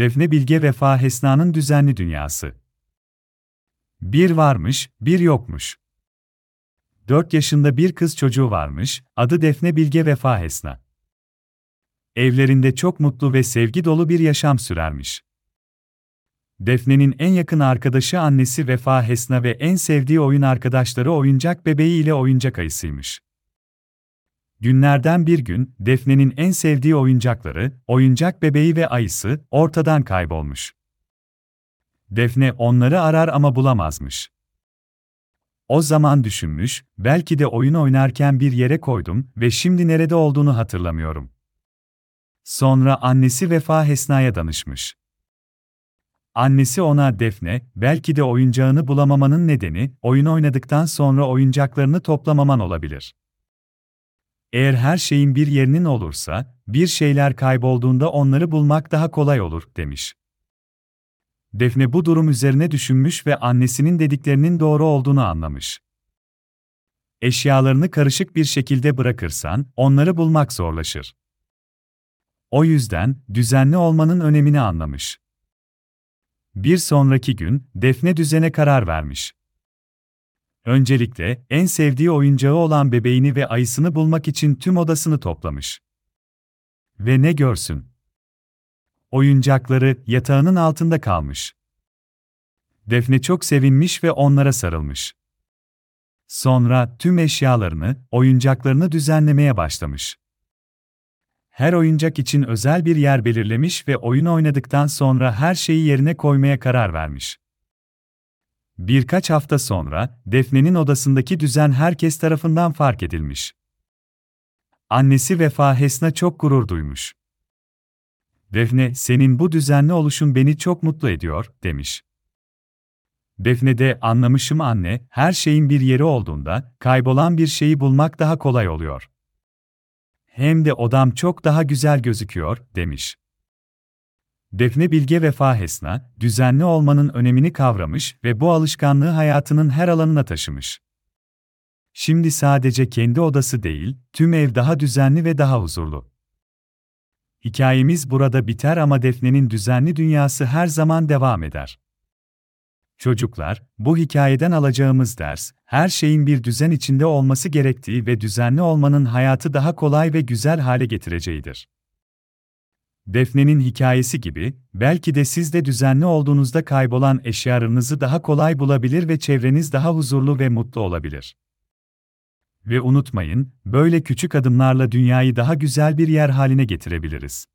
Defne Bilge Vefa Hesna'nın düzenli dünyası. Bir varmış, bir yokmuş. 4 yaşında bir kız çocuğu varmış, adı Defne Bilge Vefa Hesna. Evlerinde çok mutlu ve sevgi dolu bir yaşam sürermiş. Defne'nin en yakın arkadaşı annesi Vefa Hesna ve en sevdiği oyun arkadaşları oyuncak bebeği ile oyuncak ayısıymış. Günlerden bir gün, Defne'nin en sevdiği oyuncakları, oyuncak bebeği ve ayısı, ortadan kaybolmuş. Defne onları arar ama bulamazmış. O zaman düşünmüş, belki de oyun oynarken bir yere koydum ve şimdi nerede olduğunu hatırlamıyorum. Sonra annesi Vefa Hesna'ya danışmış. Annesi ona Defne, belki de oyuncağını bulamamanın nedeni, oyun oynadıktan sonra oyuncaklarını toplamaman olabilir. Eğer her şeyin bir yerinin olursa, bir şeyler kaybolduğunda onları bulmak daha kolay olur, demiş. Defne bu durum üzerine düşünmüş ve annesinin dediklerinin doğru olduğunu anlamış. Eşyalarını karışık bir şekilde bırakırsan, onları bulmak zorlaşır. O yüzden, düzenli olmanın önemini anlamış. Bir sonraki gün, Defne düzene karar vermiş. Öncelikle, en sevdiği oyuncağı olan bebeğini ve ayısını bulmak için tüm odasını toplamış. Ve ne görsün? Oyuncakları yatağının altında kalmış. Defne çok sevinmiş ve onlara sarılmış. Sonra tüm eşyalarını, oyuncaklarını düzenlemeye başlamış. Her oyuncak için özel bir yer belirlemiş ve oyun oynadıktan sonra her şeyi yerine koymaya karar vermiş. Birkaç hafta sonra, Defne'nin odasındaki düzen herkes tarafından fark edilmiş. Annesi Vefa Hesna çok gurur duymuş. Defne, senin bu düzenli oluşun beni çok mutlu ediyor, demiş. Defne de anlamışım anne, her şeyin bir yeri olduğunda, kaybolan bir şeyi bulmak daha kolay oluyor. Hem de odam çok daha güzel gözüküyor, demiş. Defne Bilge Vefa Hesna, düzenli olmanın önemini kavramış ve bu alışkanlığı hayatının her alanına taşımış. Şimdi sadece kendi odası değil, tüm ev daha düzenli ve daha huzurlu. Hikayemiz burada biter ama Defne'nin düzenli dünyası her zaman devam eder. Çocuklar, bu hikayeden alacağımız ders, her şeyin bir düzen içinde olması gerektiği ve düzenli olmanın hayatı daha kolay ve güzel hale getireceğidir. Defne'nin hikayesi gibi, belki de siz de düzenli olduğunuzda kaybolan eşyalarınızı daha kolay bulabilir ve çevreniz daha huzurlu ve mutlu olabilir. Ve unutmayın, böyle küçük adımlarla dünyayı daha güzel bir yer haline getirebiliriz.